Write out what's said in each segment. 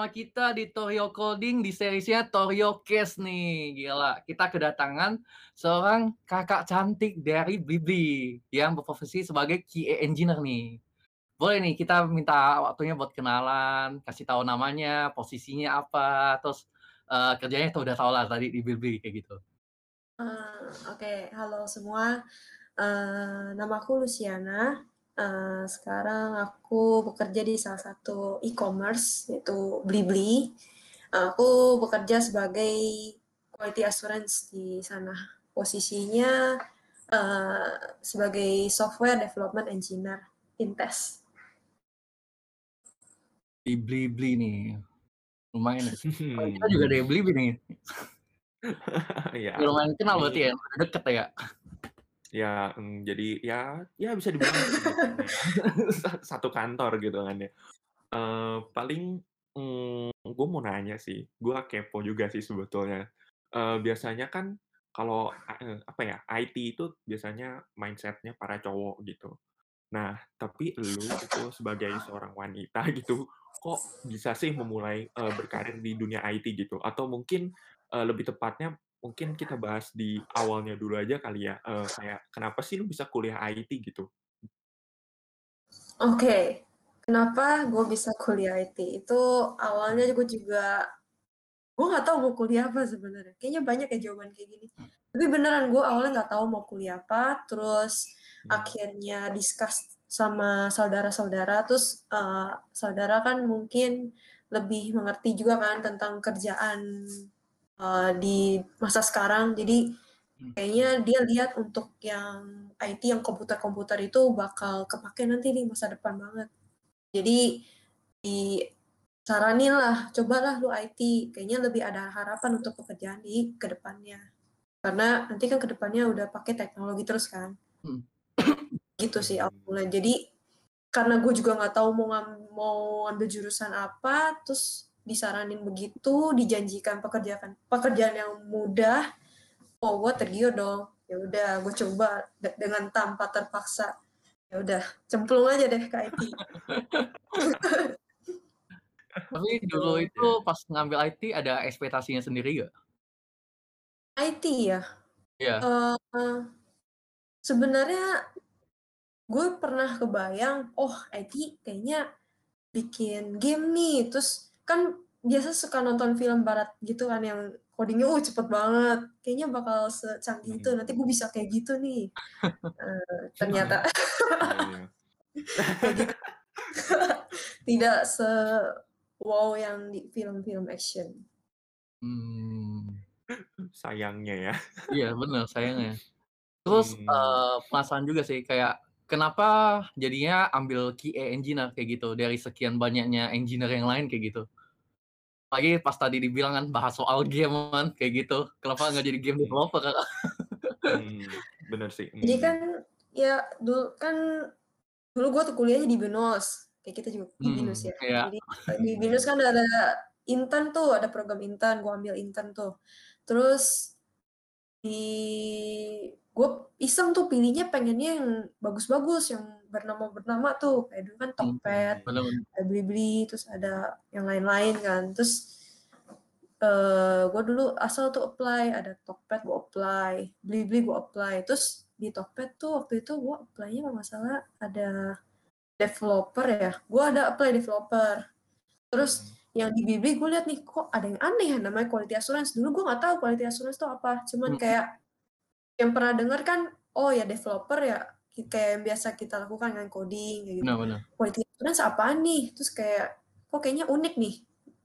bersama kita di Torio Coding di seriesnya Torio Case nih. Gila, kita kedatangan seorang kakak cantik dari Blibli yang berprofesi sebagai QA engineer nih. Boleh nih kita minta waktunya buat kenalan, kasih tahu namanya, posisinya apa, terus uh, kerjanya tuh udah tau lah tadi di Blibli kayak gitu. Uh, Oke, okay. halo semua. Uh, nama aku Luciana. Uh, sekarang aku bekerja di salah satu e-commerce yaitu Blibli. Uh, aku bekerja sebagai quality assurance di sana. Posisinya uh, sebagai software development engineer Intes. Di Blibli nih, lumayan. Ya. Kita juga dari Blibli nih. ya. Lumayan kenal berarti ya, deket ya. Ya, mm, jadi ya ya bisa dibilang gitu kan ya. satu kantor gitu kan ya. Uh, paling, mmm, gue mau nanya sih, gue kepo juga sih sebetulnya. Uh, biasanya kan kalau, uh, apa ya, IT itu biasanya mindsetnya para cowok gitu. Nah, tapi lu itu sebagai seorang wanita gitu, kok bisa sih memulai, uh, berkarir di dunia IT gitu? Atau mungkin, uh, lebih tepatnya mungkin kita bahas di awalnya dulu aja kali ya, uh, kayak kenapa sih lu bisa kuliah IT gitu? Oke, okay. kenapa gue bisa kuliah IT? Itu awalnya gue juga gue nggak tahu mau kuliah apa sebenarnya. Kayaknya banyak ya jawaban kayak gini. Tapi beneran gue awalnya nggak tahu mau kuliah apa, terus hmm. akhirnya discuss sama saudara-saudara, terus uh, saudara kan mungkin lebih mengerti juga kan tentang kerjaan uh, di masa sekarang. Jadi hmm. kayaknya dia lihat untuk yang IT yang komputer-komputer itu bakal kepake nanti di masa depan banget. Jadi di saranin lah, cobalah lu IT, kayaknya lebih ada harapan untuk pekerjaan di ke depannya. Karena nanti kan ke depannya udah pakai teknologi terus kan. Hmm. gitu sih awalnya. Jadi karena gue juga nggak tahu mau mau ambil jurusan apa, terus disaranin begitu, dijanjikan pekerjaan pekerjaan yang mudah, oh gue tergiur dong. Ya udah, gue coba dengan tanpa terpaksa. Ya udah, cemplung aja deh ke IT. Tapi dulu itu pas ngambil IT ada ekspektasinya sendiri gak? IT ya? Iya. Uh, sebenarnya gue pernah kebayang, oh IT kayaknya bikin game nih, terus kan biasa suka nonton film barat gitu kan yang codingnya uh cepet banget kayaknya bakal secanggih itu nanti gue bisa kayak gitu nih. Uh, ternyata. Gitu. tidak se wow yang di film-film action. Hmm. sayangnya ya. Iya benar sayangnya. Terus hmm. uh, penasaran juga sih kayak kenapa jadinya ambil QA engineer kayak gitu dari sekian banyaknya engineer yang lain kayak gitu lagi pas tadi dibilang kan bahas soal game kan. Kayak gitu. Kenapa nggak jadi game developer kan hmm, bener sih. Hmm. jadi kan ya dulu kan dulu gue tuh kuliahnya di Binus. Kayak kita juga di hmm, Binus ya. iya. jadi di Binus kan ada intern tuh ada program intern. Gue ambil intern tuh. Terus di gue iseng tuh pilihnya pengennya yang bagus-bagus yang bernama-bernama tuh kayak dulu kan Tokped, hmm, ada Blibli, terus ada yang lain-lain kan. Terus uh, eh, gue dulu asal tuh apply, ada Tokped gue apply, Blibli gue apply. Terus di Tokped tuh waktu itu gue apply-nya kalau salah ada developer ya. Gue ada apply developer. Terus yang di Blibli gue lihat nih kok ada yang aneh ya namanya quality assurance. Dulu gue nggak tahu quality assurance itu apa. Cuman hmm. kayak yang pernah dengar kan, oh ya developer ya kayak yang biasa kita lakukan dengan coding kayak gitu. Benar, benar. Quality assurance apaan nih? Terus kayak kok kayaknya unik nih.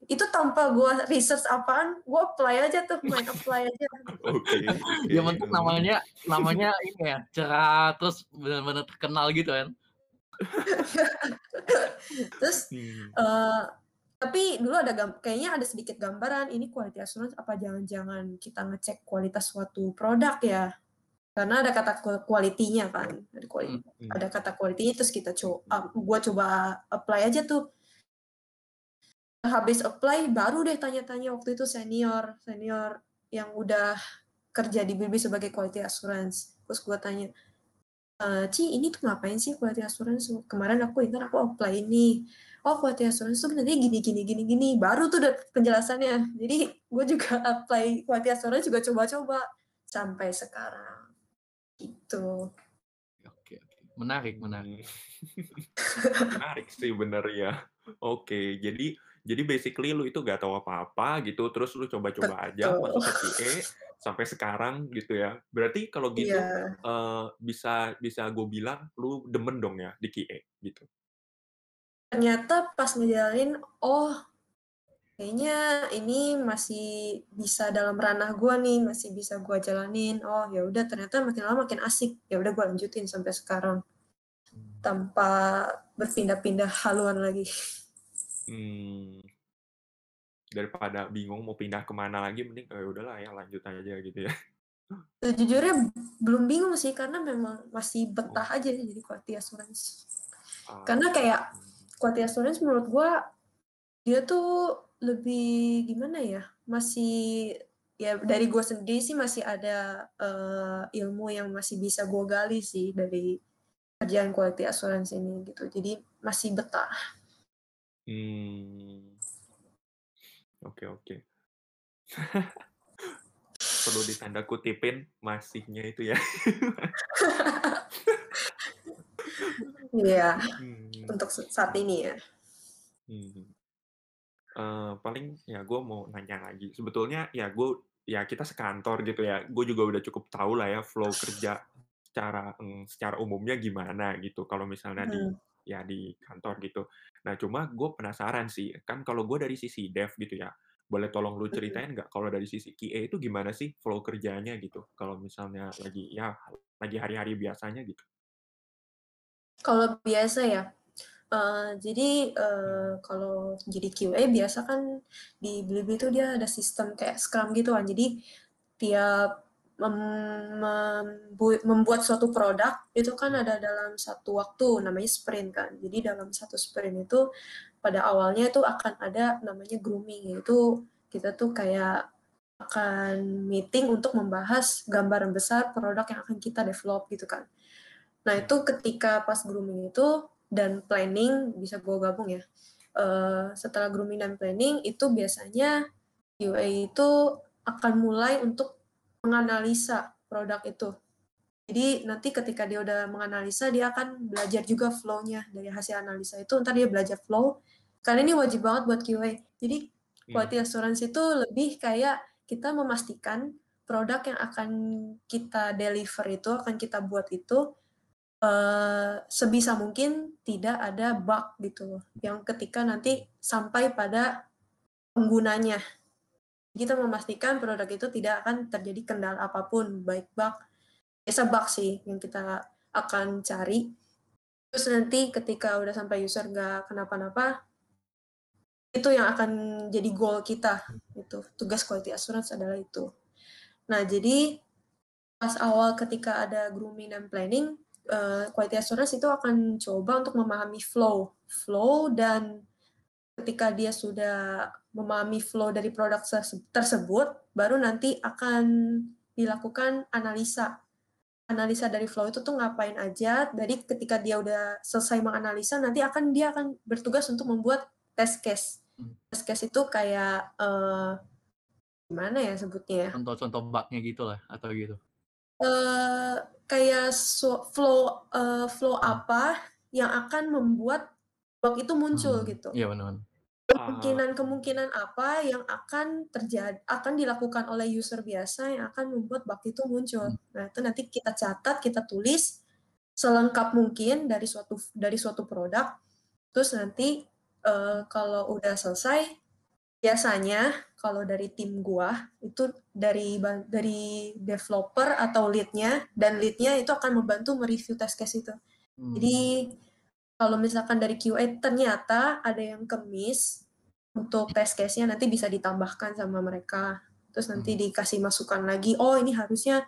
Itu tanpa gue research apaan, gue apply aja tuh, main apply aja. Oke. Okay. ya bentuk namanya namanya ini ya, cerah terus benar-benar terkenal gitu kan. terus hmm. uh, tapi dulu ada kayaknya ada sedikit gambaran ini quality assurance apa jangan-jangan kita ngecek kualitas suatu produk ya? Karena ada kata kualitinya kan ada, quality, hmm. ada kata kualitinya terus kita coba uh, gua coba apply aja tuh. Habis apply baru deh tanya-tanya waktu itu senior senior yang udah kerja di BB sebagai quality assurance. Terus gua tanya e, Ci ini tuh ngapain sih quality assurance? Kemarin aku ingat aku apply ini oh quality assurance itu sebenarnya gini gini gini gini baru tuh udah penjelasannya jadi gue juga apply quality assurance juga coba-coba sampai sekarang gitu Oke, oke. Menarik, menarik. Hmm. Menarik sih bener ya. Oke, jadi jadi basically lu itu gak tahu apa-apa gitu, terus lu coba-coba aja betul masuk ke QA sampai sekarang gitu ya. Berarti kalau gitu iya eh, bisa bisa gue bilang lu demen dong ya di QA gitu. Ternyata pas ngejalanin oh kayaknya ini masih bisa dalam ranah gue nih masih bisa gue jalanin. Oh ya udah ternyata makin lama makin asik. Ya udah gue lanjutin sampai sekarang. Tanpa berpindah-pindah haluan lagi. Hmm, daripada bingung mau pindah ke mana lagi, mending ya udahlah ya lanjut aja gitu ya. sejujurnya belum bingung sih karena memang masih Oh, betah aja jadi quality assurance ah, karena kayak quality assurance menurut gue dia tuh lebih gimana ya? Masih ya dari gue sendiri sih masih ada eh, ilmu yang masih bisa gue gali sih dari kerjaan quality assurance ini gitu. Jadi masih betah. Hmm, oke oke. Perlu ditanda kutipin masihnya itu ya. Iya. Hmm, untuk s- saat ini ya hmm. Eh, paling ya gue mau nanya lagi. Sebetulnya ya gue ya kita sekantor gitu ya. Gue juga udah cukup tahu lah ya flow kerja secara mm, secara umumnya gimana gitu. Kalau misalnya di Hmm. ya di kantor gitu. Nah cuma gue penasaran sih. Kan kalau gue dari sisi dev gitu ya. Boleh tolong lu Hmm. ceritain nggak kalau dari sisi QA itu gimana sih flow kerjanya gitu? Kalau misalnya lagi ya lagi hari-hari biasanya gitu. kalau biasa ya eh, jadi Hmm. kalau jadi QA biasa kan di Blibli itu dia ada sistem kayak Scrum gitu kan jadi tiap mem- membu- membuat suatu produk itu kan ada dalam satu waktu namanya sprint kan jadi dalam satu sprint itu pada awalnya itu akan ada namanya grooming yaitu kita tuh kayak akan meeting untuk membahas gambaran besar produk yang akan kita develop gitu kan nah itu ketika pas grooming itu dan planning bisa gue gabung ya Eh, setelah grooming dan planning itu biasanya QA itu akan mulai untuk menganalisa produk itu. Jadi nanti ketika dia udah menganalisa, dia akan belajar juga flow-nya dari hasil analisa itu. Ntar dia belajar flow. Karena ini wajib banget buat QA. Jadi quality assurance itu lebih kayak kita memastikan produk yang akan kita deliver itu, akan kita buat itu, eh, sebisa mungkin tidak ada bug gitu loh. Yang ketika nanti sampai pada penggunanya. Kita memastikan produk itu tidak akan terjadi kendala apa pun, baik bug, biasa bug sih yang kita akan cari. Terus nanti ketika udah sampai user nggak kenapa-napa, itu yang akan jadi goal kita. Itu tugas quality assurance adalah itu. Nah jadi pas awal ketika ada grooming dan planning, eh, quality assurance itu akan coba untuk memahami flow, flow dan ketika dia sudah memahami flow dari produk terse- tersebut, baru nanti akan dilakukan analisa. Analisa dari flow itu tuh ngapain aja. Dari ketika dia udah selesai menganalisa, nanti akan dia akan bertugas untuk membuat test case. Hmm. Test case itu kayak eh, gimana ya sebutnya ya? Contoh-contoh bug-nya gitu lah, atau gitu. Eh kayak so- flow eh, flow apa yang akan membuat bug itu muncul Hmm, gitu. Iya benar. Ah, Kemungkinan-kemungkinan apa yang akan terjadi akan dilakukan oleh user biasa yang akan membuat bug itu muncul. Hmm. Nah, itu nanti kita catat, kita tulis selengkap mungkin dari suatu dari suatu produk. Terus nanti eh, kalau udah selesai biasanya kalau dari tim gua itu dari dari developer atau leadnya dan leadnya itu akan membantu mereview test case itu. Hmm. Jadi kalau misalkan dari QA ternyata ada yang kemis untuk test case-nya nanti bisa ditambahkan sama mereka. Terus nanti Hmm. dikasih masukan lagi, oh ini harusnya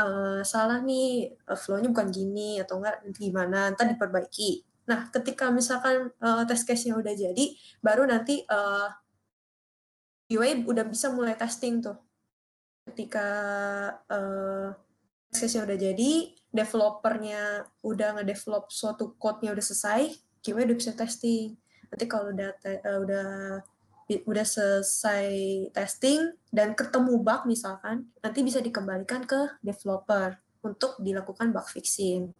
eh, salah nih, eh, flow-nya bukan gini atau enggak nanti gimana, ntar diperbaiki. Nah, ketika misalkan eh, test case-nya udah jadi, baru nanti eh, QA udah bisa mulai testing tuh. Ketika case-nya udah jadi, developernya udah ngedevelop suatu code-nya udah selesai, QA udah bisa testing. Nanti kalau udah te- eh, udah udah selesai testing dan ketemu bug misalkan, nanti bisa dikembalikan ke developer untuk dilakukan bug fixing.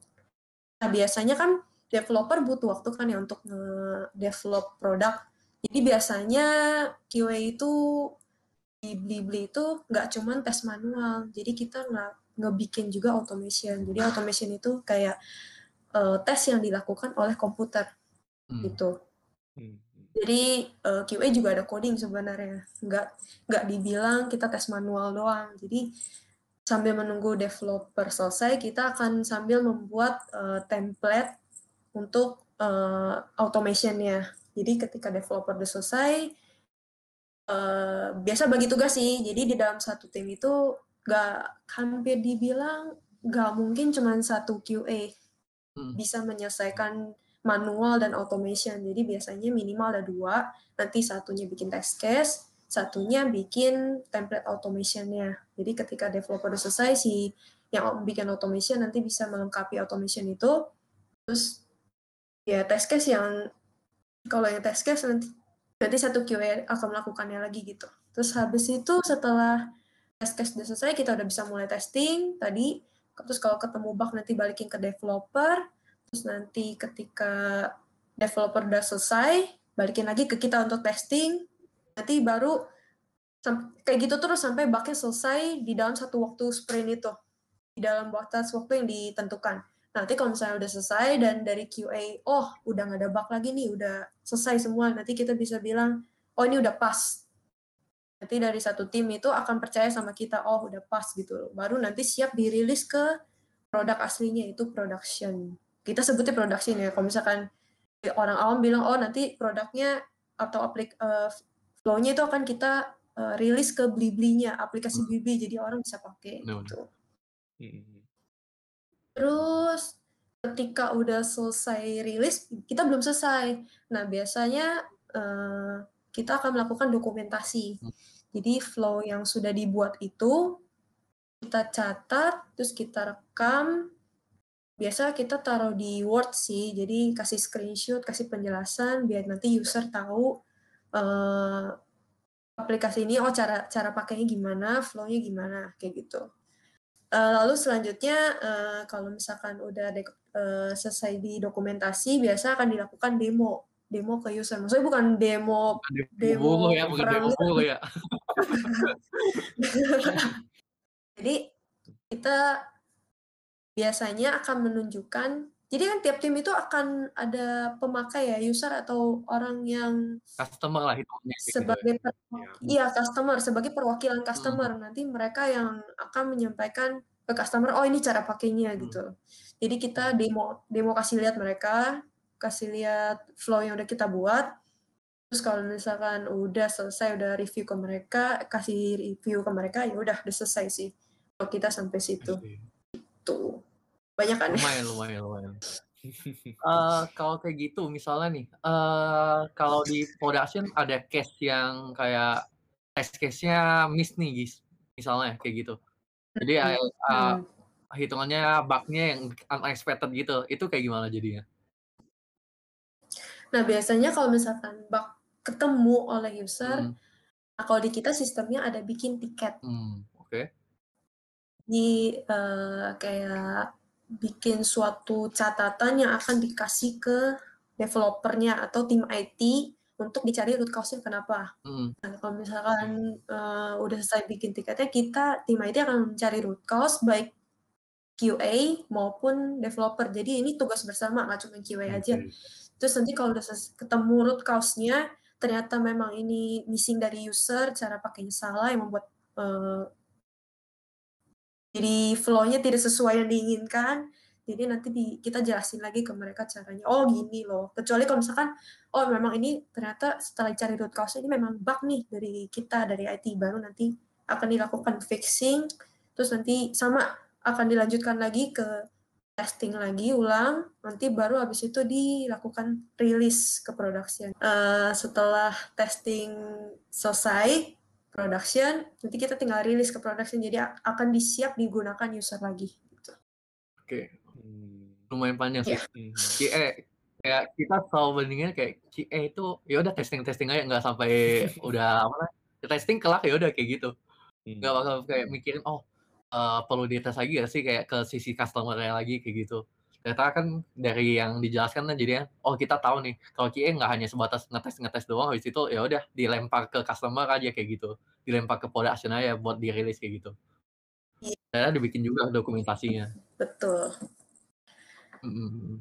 Nah, biasanya kan developer butuh waktu kan ya untuk nge-develop produk. Jadi biasanya QA itu di Blibli itu nggak cuman tes manual, jadi kita nggak ngebikin juga automation. Jadi automation itu kayak uh, tes yang dilakukan oleh komputer Hmm. gitu. Hmm. Jadi uh, QA juga ada coding sebenarnya, nggak nggak dibilang kita tes manual doang. Jadi sambil menunggu developer selesai, kita akan sambil membuat uh, template untuk uh, automationnya. Jadi ketika developer udah selesai, uh, biasa bagi tugas sih. Jadi di dalam satu tim itu nggak hampir dibilang nggak mungkin cuma satu QA Hmm. bisa menyelesaikan manual dan automation. Jadi biasanya minimal ada dua, nanti satunya bikin test case, satunya bikin template automationnya. Jadi ketika developer udah selesai, si yang bikin automation nanti bisa melengkapi automation itu, terus ya test case yang kalau yang test case nanti nanti satu QA akan melakukannya lagi gitu. Terus habis itu setelah test case udah selesai, kita udah bisa mulai testing tadi. Terus kalau ketemu bug nanti balikin ke developer. Terus nanti ketika developer udah selesai, balikin lagi ke kita untuk testing. Nanti baru kayak gitu terus sampai bugnya selesai di dalam satu waktu sprint itu. Di dalam batas waktu yang ditentukan. Nanti kalau misalnya udah selesai dan dari QA, oh udah nggak ada bug lagi nih, udah selesai semua. Nanti kita bisa bilang, oh ini udah pas. Nanti dari satu tim itu akan percaya sama kita, oh udah pas gitu loh. Baru nanti siap dirilis ke produk aslinya, itu production. Kita sebutnya production ya, kalau misalkan orang awam bilang, oh nanti produknya atau aplik uh, flow-nya itu akan kita uh, rilis ke Blibli-nya, aplikasi Blibli, jadi orang bisa pakai Benar. gitu. Hmm. Terus ketika udah selesai rilis, kita belum selesai. Nah, biasanya uh, kita akan melakukan dokumentasi. Hmm. Jadi flow yang sudah dibuat itu kita catat, terus kita rekam. Biasa kita taruh di Word sih, jadi kasih screenshot, kasih penjelasan biar nanti user tahu uh, aplikasi ini, oh cara cara pakainya gimana, flow-nya gimana, kayak gitu. Uh, lalu selanjutnya uh, kalau misalkan udah uh, selesai di dokumentasi, biasa akan dilakukan demo demo ke user. Maksudnya bukan demo demo, demo ya, bukan demo demo ya. Jadi kita biasanya akan menunjukkan jadi kan tiap tim itu akan ada pemakai ya, user atau orang yang customer lah hitungnya. Sebagai gitu. iya customer, sebagai perwakilan customer. Hmm. Nanti mereka yang akan menyampaikan ke customer, oh ini cara pakainya hmm. gitu. Jadi kita demo demo kasih lihat mereka, kasih lihat flow yang udah kita buat. Terus kalau misalkan udah selesai, udah review ke mereka, kasih review ke mereka, ya udah udah selesai sih. Kalau kita sampai situ. Itu. Banyak kan? Lumayan, lumayan, lumayan. uh, kalau kayak gitu misalnya nih, uh, kalau di production ada case yang kayak test case-nya miss nih guys, misalnya kayak gitu. Jadi uh, uh, hitungannya bug-nya yang unexpected gitu, itu kayak gimana jadinya? Nah biasanya kalau misalkan bug ketemu oleh user, hmm. nah kalau di kita sistemnya ada bikin tiket. Hmm, Oke. Okay. Di uh, kayak bikin suatu catatan yang akan dikasih ke developernya atau tim IT untuk dicari root cause-nya kenapa. Hmm. Nah, kalau misalkan uh, udah selesai bikin tiketnya, kita tim IT akan mencari root cause baik QA maupun developer. Jadi ini tugas bersama, nggak cuma QA okay. aja. Terus nanti kalau udah ketemu root cause-nya, ternyata memang ini missing dari user, cara pakainya salah yang membuat uh, jadi flow-nya tidak sesuai yang diinginkan. Jadi nanti di, kita jelasin lagi ke mereka caranya. Oh gini loh. Kecuali kalau misalkan, oh memang ini ternyata setelah cari root cause ini memang bug nih dari kita, dari IT. Baru nanti akan dilakukan fixing. Terus nanti sama akan dilanjutkan lagi ke testing lagi ulang. Nanti baru habis itu dilakukan rilis ke production. Uh, setelah testing selesai, production, nanti kita tinggal rilis ke production, jadi akan disiap digunakan user lagi. Gitu. Oke, lumayan panjang sih. Yeah. QA, Kayak kita selalu bandingin kayak QA itu ya udah testing-testing aja nggak sampai udah apa namanya, testing kelak ya udah kayak gitu. Nggak Hmm. bakal kayak mikirin, "Oh, eee, perlu dites lagi nggak sih kayak ke sisi customer-nya lagi?" Kayak gitu. Ternyata kan dari yang dijelaskan kan jadinya, oh kita tahu nih kalau QA nggak hanya sebatas ngetes-ngetes doang habis itu ya udah dilempar ke customer aja kayak gitu. Dilempar ke production aja buat dirilis kayak gitu. Ternyata dibikin juga dokumentasinya. Betul. Mhm mhm.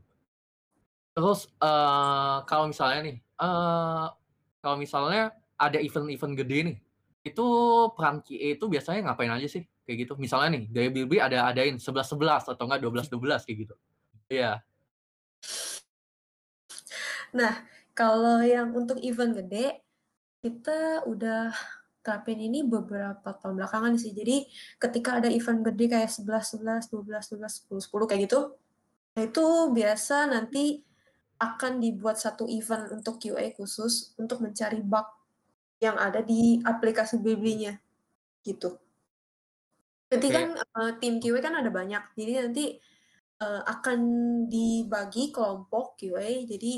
Terus, eee, kalau misalnya nih, eee, kalau misalnya ada event-event gede nih, itu peran QA itu biasanya ngapain aja sih? Kayak gitu. Misalnya nih dari Blibli ada adain 11.11 atau enggak 12.12 kayak gitu. Iya. Nah, kalau yang untuk event gede, kita udah terapin ini beberapa tahun belakangan sih. Jadi ketika ada event gede kayak 11.11, 12.12, 10.10 kayak gitu, nah itu biasa nanti akan dibuat satu event untuk QA khusus untuk mencari bug yang ada di aplikasi Blibli-nya, gitu. Nanti Oke. kan, eee, tim QA kan ada banyak, jadi nanti, eee, akan dibagi kelompok QA, jadi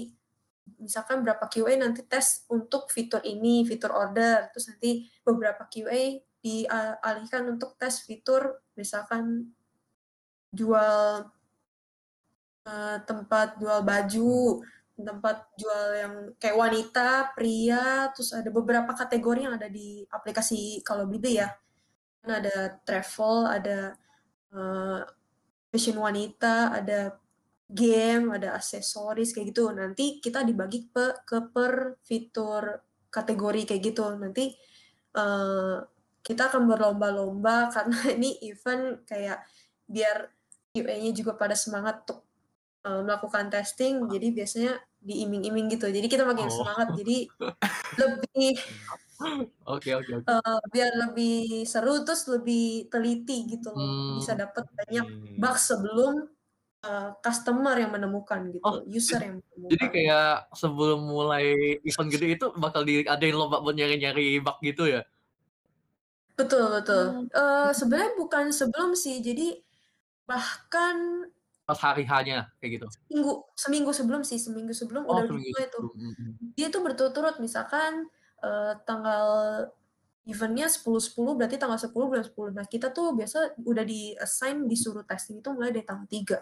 misalkan berapa QA nanti tes untuk fitur ini, fitur order, terus nanti beberapa QA dialihkan untuk tes fitur misalkan jual eee, tempat jual baju, tempat jual yang kayak wanita, pria, terus ada beberapa kategori yang ada di aplikasi kalau Blibli ya. Kan ada travel, ada, eee, fashion wanita, ada game, ada aksesoris kayak gitu. Nanti kita dibagi pe ke per fitur kategori kayak gitu. Nanti, eee, kita akan berlomba-lomba karena ini event kayak biar QA-nya juga pada semangat untuk, eee, melakukan testing, jadi biasanya diiming-iming gitu. Jadi kita makin Oh. semangat, jadi lebih Oke oke oke. eee, biar lebih seru, terus lebih teliti gitu loh, bisa Mmm. dapat banyak bug Mmm. sebelum, eee, customer yang menemukan Oh, gitu, user jad yang jadi menemukan. kayak sebelum mulai event gede itu bakal diadain lomba buat nyari-nyari bug gitu ya? Betul betul. Oh. Eee, Mhm. sebenarnya bukan sebelum sih, jadi bahkan Pas hari H-nya, kayak gitu? seminggu seminggu sebelum sih, seminggu sebelum Oh, udah seminggu tuh. sebelum, mhm. Dia tuh berturut-turut, misalkan, eee, tanggal event-nya 10.10 berarti tanggal 10 bulan 10. Nah, kita tuh biasa udah di-assign disuruh testing itu mulai dari tanggal 3.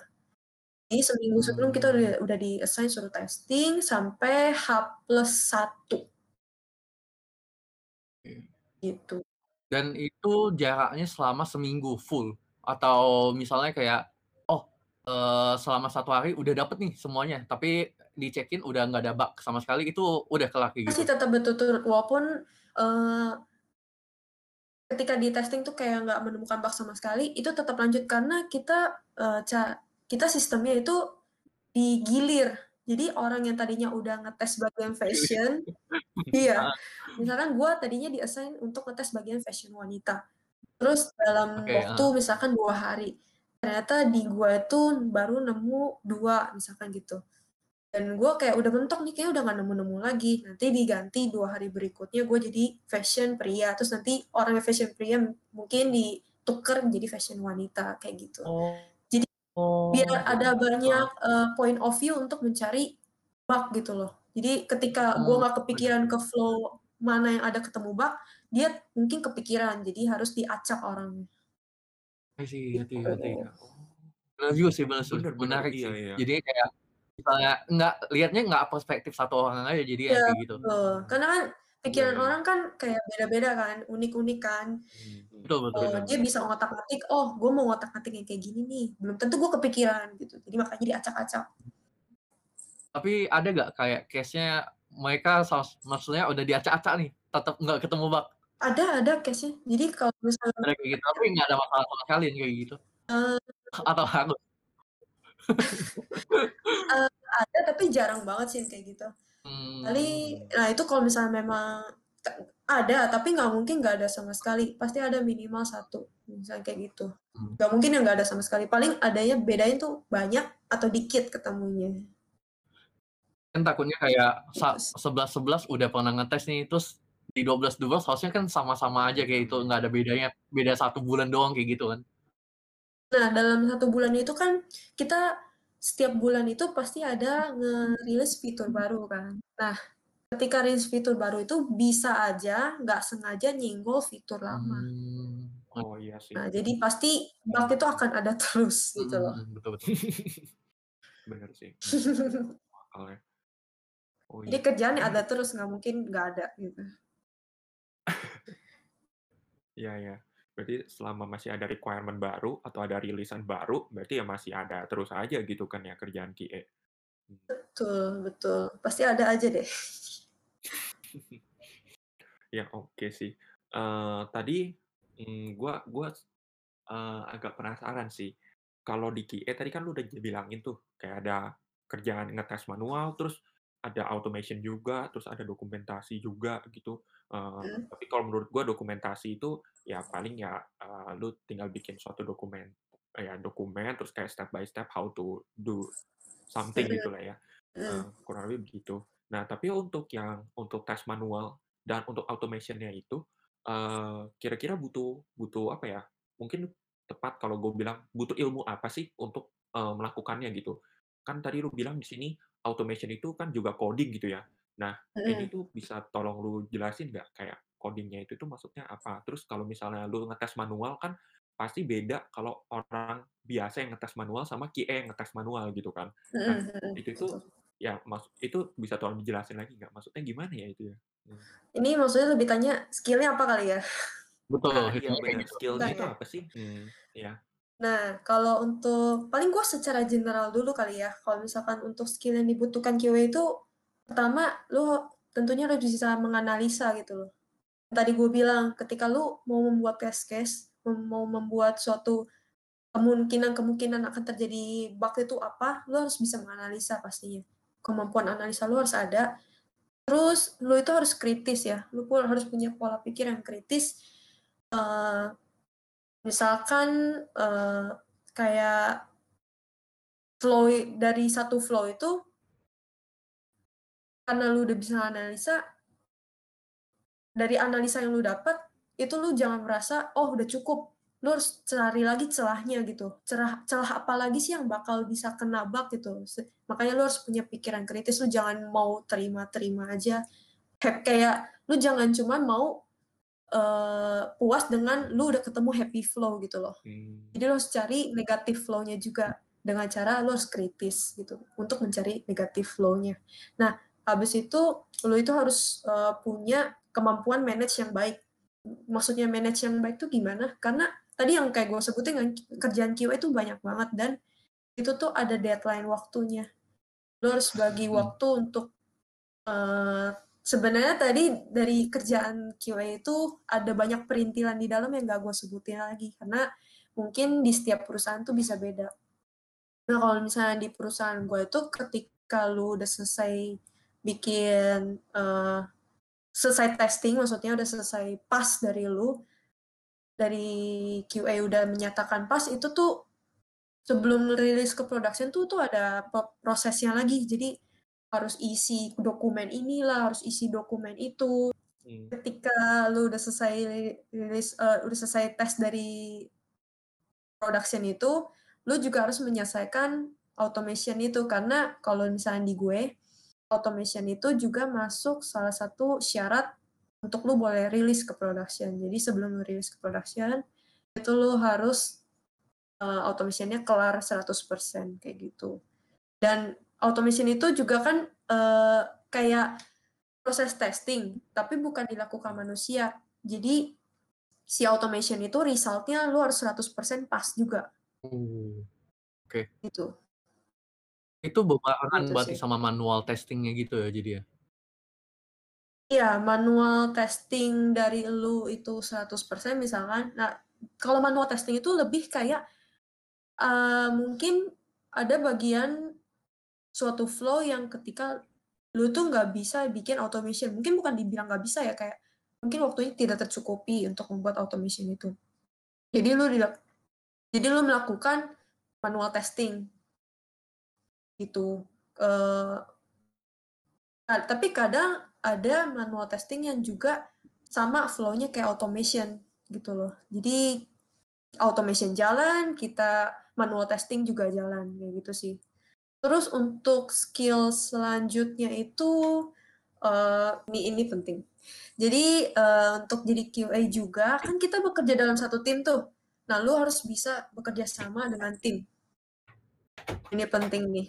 Jadi seminggu sebelum kita udah udah di-assign suruh testing sampai H+1. Oke. Gitu. Dan itu jaraknya selama seminggu full? Atau misalnya kayak, eee, selama 1 hari udah dapet nih semuanya, tapi dicekin udah nggak ada bug sama sekali, itu udah kelar kayak Masih gitu? tetap berturut-turut walaupun, eee ketika di-testing tuh kayak nggak menemukan bug sama sekali, itu tetap lanjut karena kita, ca kita sistemnya itu digilir. Jadi orang yang tadinya udah ngetes bagian fashion iya, Heeh. misalkan gua tadinya di-assign untuk ngetes bagian fashion wanita. Terus dalam Oke, waktu heeh. misalkan 2 hari, ternyata di gua itu baru nemu 2 misalkan gitu. Dan gua kayak udah mentok nih, kayaknya udah nggak nemu-nemu lagi. Nanti diganti 2 hari berikutnya gua jadi fashion pria, terus nanti orang yang fashion pria mungkin dituker menjadi fashion wanita, kayak gitu. Oh. Jadi biar Oh, ada jadi banyak, eee, point of view untuk mencari bug gitu loh. Jadi ketika gua Oh, nggak iya kepikiran ke flow mana yang ada ketemu bug, dia mungkin kepikiran, jadi harus diacak orangnya. I see, Gitu. ngerti. Oh. Bener juga sih, bener sih, Bener menarik iya sih. iya. Jadinya kayak misalnya nggak lihatnya nggak perspektif satu orang aja jadinya Iya, kayak gitu. betul. Karena kan Iya pikiran iya. orang kan kayak beda-beda kan, unik-unik kan. Mhm, Betul betul. Eee, bener dia bisa ngotak-ngatik, "Oh, gua mau ngotak-ngatik yang kayak gini nih." Belum tentu gua kepikiran gitu, jadi makanya diacak-acak. Tapi ada nggak kayak case-nya mereka maksudnya udah diacak-acak nih, tetep nggak ketemu bug? Ada ada case-nya. Jadi kalau misalnya Ada kayak gitu, tapi nggak ada masalah sama sekali kayak gitu? Eee Atau harus? Eee, ada tapi jarang banget sih yang kayak gitu. Paling Mmm. nah itu kalau misalnya memang ada, tapi nggak mungkin nggak ada sama sekali. Pasti ada minimal 1, misalnya kayak gitu. Mmm. Nggak mungkin yang nggak ada sama sekali, paling adanya bedanya tuh banyak atau dikit ketemunya. Kan takutnya kayak sih. 11.11 udah pernah ngetes nih, terus di 12.12 harusnya kan sama-sama aja kayak itu, nggak ada bedanya, beda 1 bulan doang kayak gitu kan? Nah, dalam 1 bulan itu kan kita setiap bulan itu pasti ada ngerilis fitur baru kan. Nah, ketika rilis fitur baru itu bisa aja nggak sengaja nyenggol fitur lama. Hmm. Oh iya sih. Nah, jadi pasti bug itu akan ada terus gitu loh. Mhm, betul betul. Bener sih. Ya. Oh Jadi iya. kerjaannya Ini ada terus, nggak mungkin nggak ada gitu. Iya iya. Berarti selama masih ada requirement baru atau ada rilisan baru, berarti ya masih ada terus aja gitu kan ya kerjaan QA. Hmm. Betul betul. Pasti ada aja deh. Ya oke sih. Eee, tadi, mmm, gua gua, eee, agak penasaran sih. Kalau di QA tadi kan lu udah bilangin tuh, kayak ada kerjaan ngetes manual, terus ada automation juga, terus ada dokumentasi juga gitu. Eee, Mhm. tapi kalau menurut gua dokumentasi itu ya paling ya, eee, lu tinggal bikin suatu dokumen ya dokumen, terus kayak step by step how to do something Mhm. gitulah ya. Eee, kurang lebih begitu. Nah, tapi untuk yang untuk tes manual dan untuk automation-nya itu, kira-kira butuh butuh apa ya, mungkin tepat kalau gue bilang butuh ilmu apa sih untuk, eee, melakukannya gitu. Kan tadi lu bilang di sini automation itu kan juga coding gitu ya. Nah, ini Mhm. tuh bisa tolong lu jelasin nggak kayak coding-nya itu tuh maksudnya apa? Terus kalau misalnya lu ngetes manual kan pasti beda kalau orang biasa yang ngetes manual sama QA yang ngetes manual gitu kan. Nah, Mhm mhm. itu tuh Betul. ya maksud itu bisa tolong dijelasin lagi nggak? Maksudnya gimana ya itu ya? Hmm. Ini maksudnya lebih tanya skill-nya apa kali ya? Betul, Nah, iya kayak bener, gitu. skill-nya Bentar itu ya. apa sih? Hmm, iya. Nah, kalau untuk paling gue secara general dulu kali ya. Kalau misalkan untuk skill yang dibutuhkan QA itu, pertama lu tentunya harus bisa menganalisa gitu loh. Tadi gue bilang ketika lu mau membuat test case, mau membuat suatu kemungkinan-kemungkinan akan terjadi bug itu apa, lu harus bisa menganalisa pastinya. Kemampuan analisa lu harus ada. Terus lu itu harus kritis ya, pun harus punya pola pikir yang kritis. Eee, misalkan, eee, kayak flow dari satu flow itu karena lu udah bisa analisa dari analisa yang lu dapat, itu lu jangan merasa, "Oh udah cukup." Lu harus cari lagi celahnya gitu. Celah celah apa lagi sih yang bakal bisa kena bug gitu. Makanya lu harus punya pikiran kritis, lu jangan mau terima-terima aja. Hap kayak lu jangan cuman mau, eee, puas dengan lu udah ketemu happy flow gitu loh. Hmm. Jadi lu harus cari negatif flow-nya juga, dengan cara lu harus kritis gitu, untuk mencari negatif flow-nya. Nah, habis itu lu itu harus, eee, punya kemampuan manage yang baik. Maksudnya manage yang baik tuh gimana? Karena tadi yang kayak gue sebutin kan, kerjaan QA itu banyak banget dan itu tuh ada deadline waktunya. Lu harus bagi Mhm. waktu untuk, eee, sebenarnya tadi dari kerjaan QA itu ada banyak perintilan di dalam yang nggak gue sebutin lagi, karena mungkin di setiap perusahaan tuh bisa beda. Nah, kalau misalnya di perusahaan gue itu ketika lu udah selesai bikin, eee, selesai testing, maksudnya udah selesai pas dari lu, dari QA udah menyatakan pas, itu tuh sebelum rilis ke production tuh tuh ada prosesnya lagi. Jadi harus isi dokumen inilah, harus isi dokumen itu. Hmm. Ketika lu udah selesai rilis eee, udah selesai tes dari production itu, lu juga harus menyelesaikan automation itu. Karena kalau misalnya di gue, automation itu juga masuk salah satu syarat untuk lu boleh rilis ke production. Jadi sebelum lu rilis ke production, itu lu harus, eee, automation-nya kelar 100% kayak gitu. Dan automation itu juga kan, eee, kayak proses testing, tapi bukan dilakukan manusia. Jadi si automation itu result-nya lu harus 100% pas juga. Oh, oke. Gitu. Itu berbarengan Gitu berarti sih. sama manual testing-nya gitu ya jadi ya? Iya, manual testing dari lu itu 100% misalkan. Nah, kalau manual testing itu lebih kayak, eee, mungkin ada bagian suatu flow yang ketika lu tuh nggak bisa bikin automation. Mungkin bukan dibilang nggak bisa ya, kayak mungkin waktunya tidak tercukupi untuk membuat automation itu. Jadi lu jadi lu melakukan manual testing. Gitu. Nah, tapi kadang ada manual testing yang juga sama flow-nya kayak automation gitu loh. Jadi automation jalan, kita manual testing juga jalan, kayak gitu sih. Terus untuk skill selanjutnya itu, eee, ini ini penting. Jadi, eee, untuk jadi QA juga, kan kita bekerja dalam satu tim tuh. Nah, lu harus bisa bekerja sama dengan tim. Ini penting nih.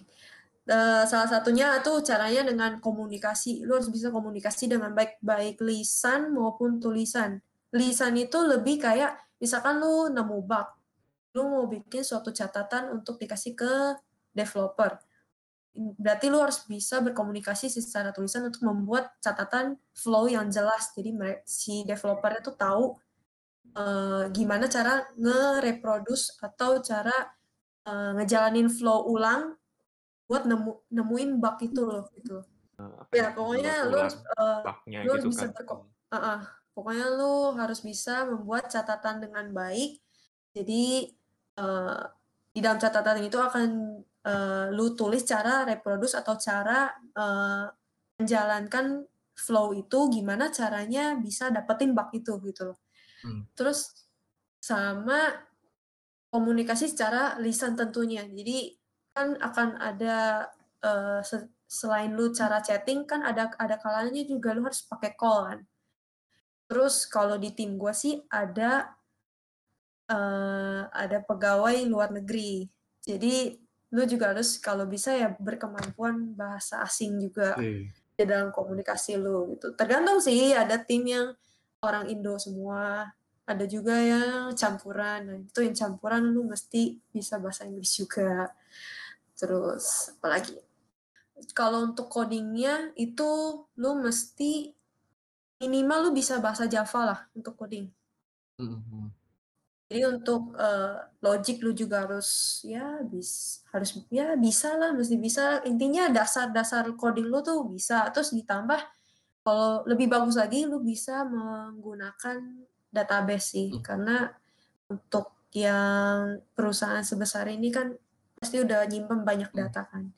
Eee, salah satunya tuh caranya dengan komunikasi. Lu harus bisa komunikasi dengan baik, baik lisan maupun tulisan. Lisan itu lebih kayak misalkan lu nemu bug, lu mau bikin suatu catatan untuk dikasih ke developer. Berarti lu harus bisa berkomunikasi secara tulisan untuk membuat catatan flow yang jelas. Jadi si developer-nya tuh tahu, eee, gimana cara nge-reproduce atau cara, eee, ngejalanin flow ulang buat nemu nemuin bug itu loh, gitu. Apa Ya ya, pokoknya lu harus, bug-nya lu harus gitu bisa kan? berko Mmm. heeh, pokoknya lu harus bisa membuat catatan dengan baik. Jadi, eee, di dalam catatan itu akan, eee, lu tulis cara reproduce atau cara, eee, menjalankan flow itu gimana caranya bisa dapetin bug itu, gitu loh. Mmm. Terus sama komunikasi secara lisan tentunya. Jadi kan akan ada, se selain lu cara chatting kan ada ada kalanya juga lu harus pakai call kan. Terus kalau di tim gua sih ada eee, ada pegawai luar negeri. Jadi lu juga harus kalau bisa ya berkemampuan bahasa asing juga Wih. di dalam komunikasi lu, gitu. Tergantung sih, ada tim yang orang Indo semua, ada juga yang campuran. Nah, itu yang campuran lu mesti bisa bahasa Inggris juga. Terus apalagi? Kalau untuk coding-nya itu lu mesti minimal lu bisa bahasa Java lah untuk coding. Mhm mhm. Jadi untuk, eee, logic lu juga harus ya bis harus ya bisalah, mesti bisa. Intinya dasar-dasar coding lu tuh bisa. Terus ditambah kalau lebih bagus lagi lu bisa menggunakan database sih. Mmm. Karena untuk yang perusahaan sebesar ini kan pasti udah nyimpen banyak Mmm. data kan.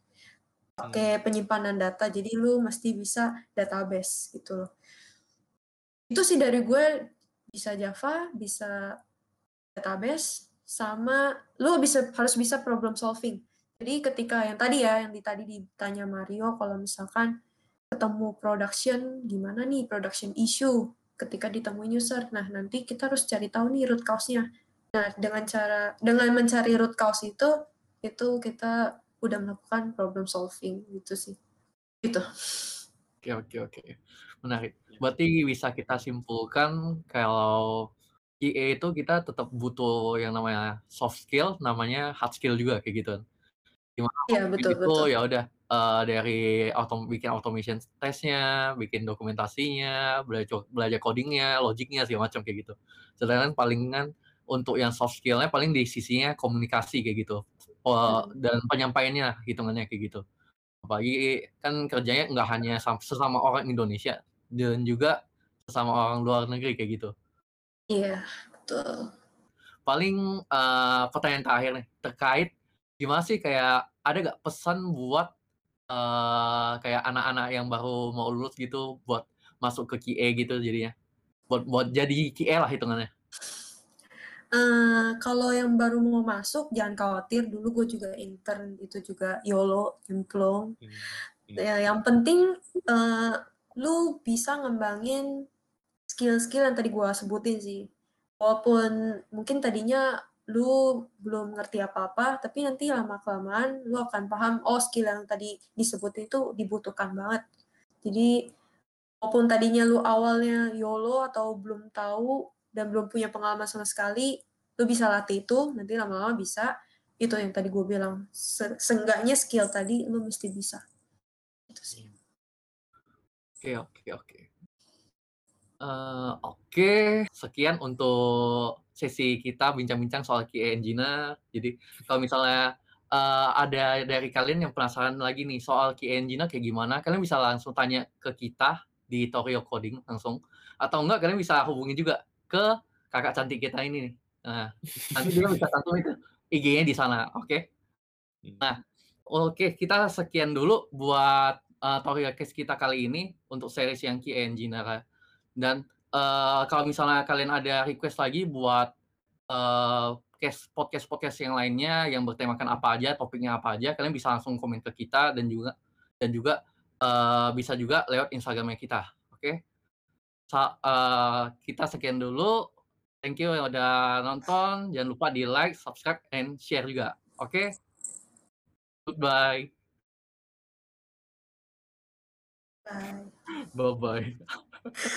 Mmm. Pakai penyimpanan data, jadi lu mesti bisa database gitu loh. Itu sih dari gue, bisa Java, bisa database, sama lu bisa harus bisa problem solving. Jadi ketika yang tadi ya, yang di tadi ditanya Mario kalau misalkan ketemu production, gimana nih production issue ketika ditemuin user. Nah, nanti kita harus cari tahu nih root cause-nya. Nah, dengan cara dengan mencari root cause itu, itu kita udah melakukan problem solving gitu sih. Gitu. Oke oke oke. Menarik. Berarti bisa kita simpulkan kalau QA itu kita tetap butuh yang namanya soft skill, namanya hard skill juga kayak gitu kan. Di mana Iya, betul itu betul. ya udah, eee, dari autom bikin automation test-nya, bikin dokumentasinya, belaco belajar coding-nya, logic-nya, segala macam kayak gitu. Sedangkan palingan untuk yang soft skill-nya paling di sisinya komunikasi kayak gitu, eee, Mhm. dan penyampaiannya hitungannya kayak gitu. Apalagi kan kerjanya nggak hanya sam sesama orang Indonesia dan juga sesama orang luar negeri kayak gitu. Iya, betul. Paling, eee, pertanyaan terakhir nih, terkait gimana sih kayak ada nggak pesan buat, eee, kayak anak-anak yang baru mau lulus gitu buat masuk ke QA gitu jadinya? Buat buat jadi QA lah hitungannya. Eee, kalau yang baru mau masuk jangan khawatir, dulu gue juga intern, itu juga YOLO, nyemplung. Mmm, iya. Ya yang penting, eee, lu bisa ngembangin skill-skill yang tadi gua sebutin sih. Walaupun mungkin tadinya lu belum ngerti apa-apa, tapi nanti lama-kelamaan lu akan paham, oh skill yang tadi disebutin itu dibutuhkan banget. Jadi, walaupun tadinya lu awalnya YOLO atau belum tahu dan belum punya pengalaman sama sekali, lu bisa latih itu, nanti lama-lama bisa. Itu yang tadi gue bilang, se seenggaknya skill tadi lu mesti bisa. Itu sih. Oke oke oke. Eee, oke, sekian untuk sesi kita bincang-bincang soal QA Engineer. Jadi kalau misalnya, eee, ada dari kalian yang penasaran lagi nih soal QA Engineer kayak gimana, kalian bisa langsung tanya ke kita di Torio Coding langsung, atau enggak kalian bisa hubungi juga ke kakak cantik kita ini nih. Nah, nanti dia bisa cantumin tuh IG-nya di sana, oke? Mmm. Nah, oke kita sekian dulu buat, eee, Torio Cast kita kali ini untuk series yang QA Engineer. Dan, eee, kalau misalnya kalian ada request lagi buat, eee, podcast podcast-podcast yang lainnya yang bertemakan apa aja, topiknya apa aja, kalian bisa langsung komen ke kita dan juga dan juga uh, bisa juga lewat Instagramnya kita. Oke. Okay? Sa uh, kita sekian dulu. Thank you yang udah nonton. Jangan lupa di like, subscribe, and share juga. Oke. Okay? Goodbye. Bye. Bye bye.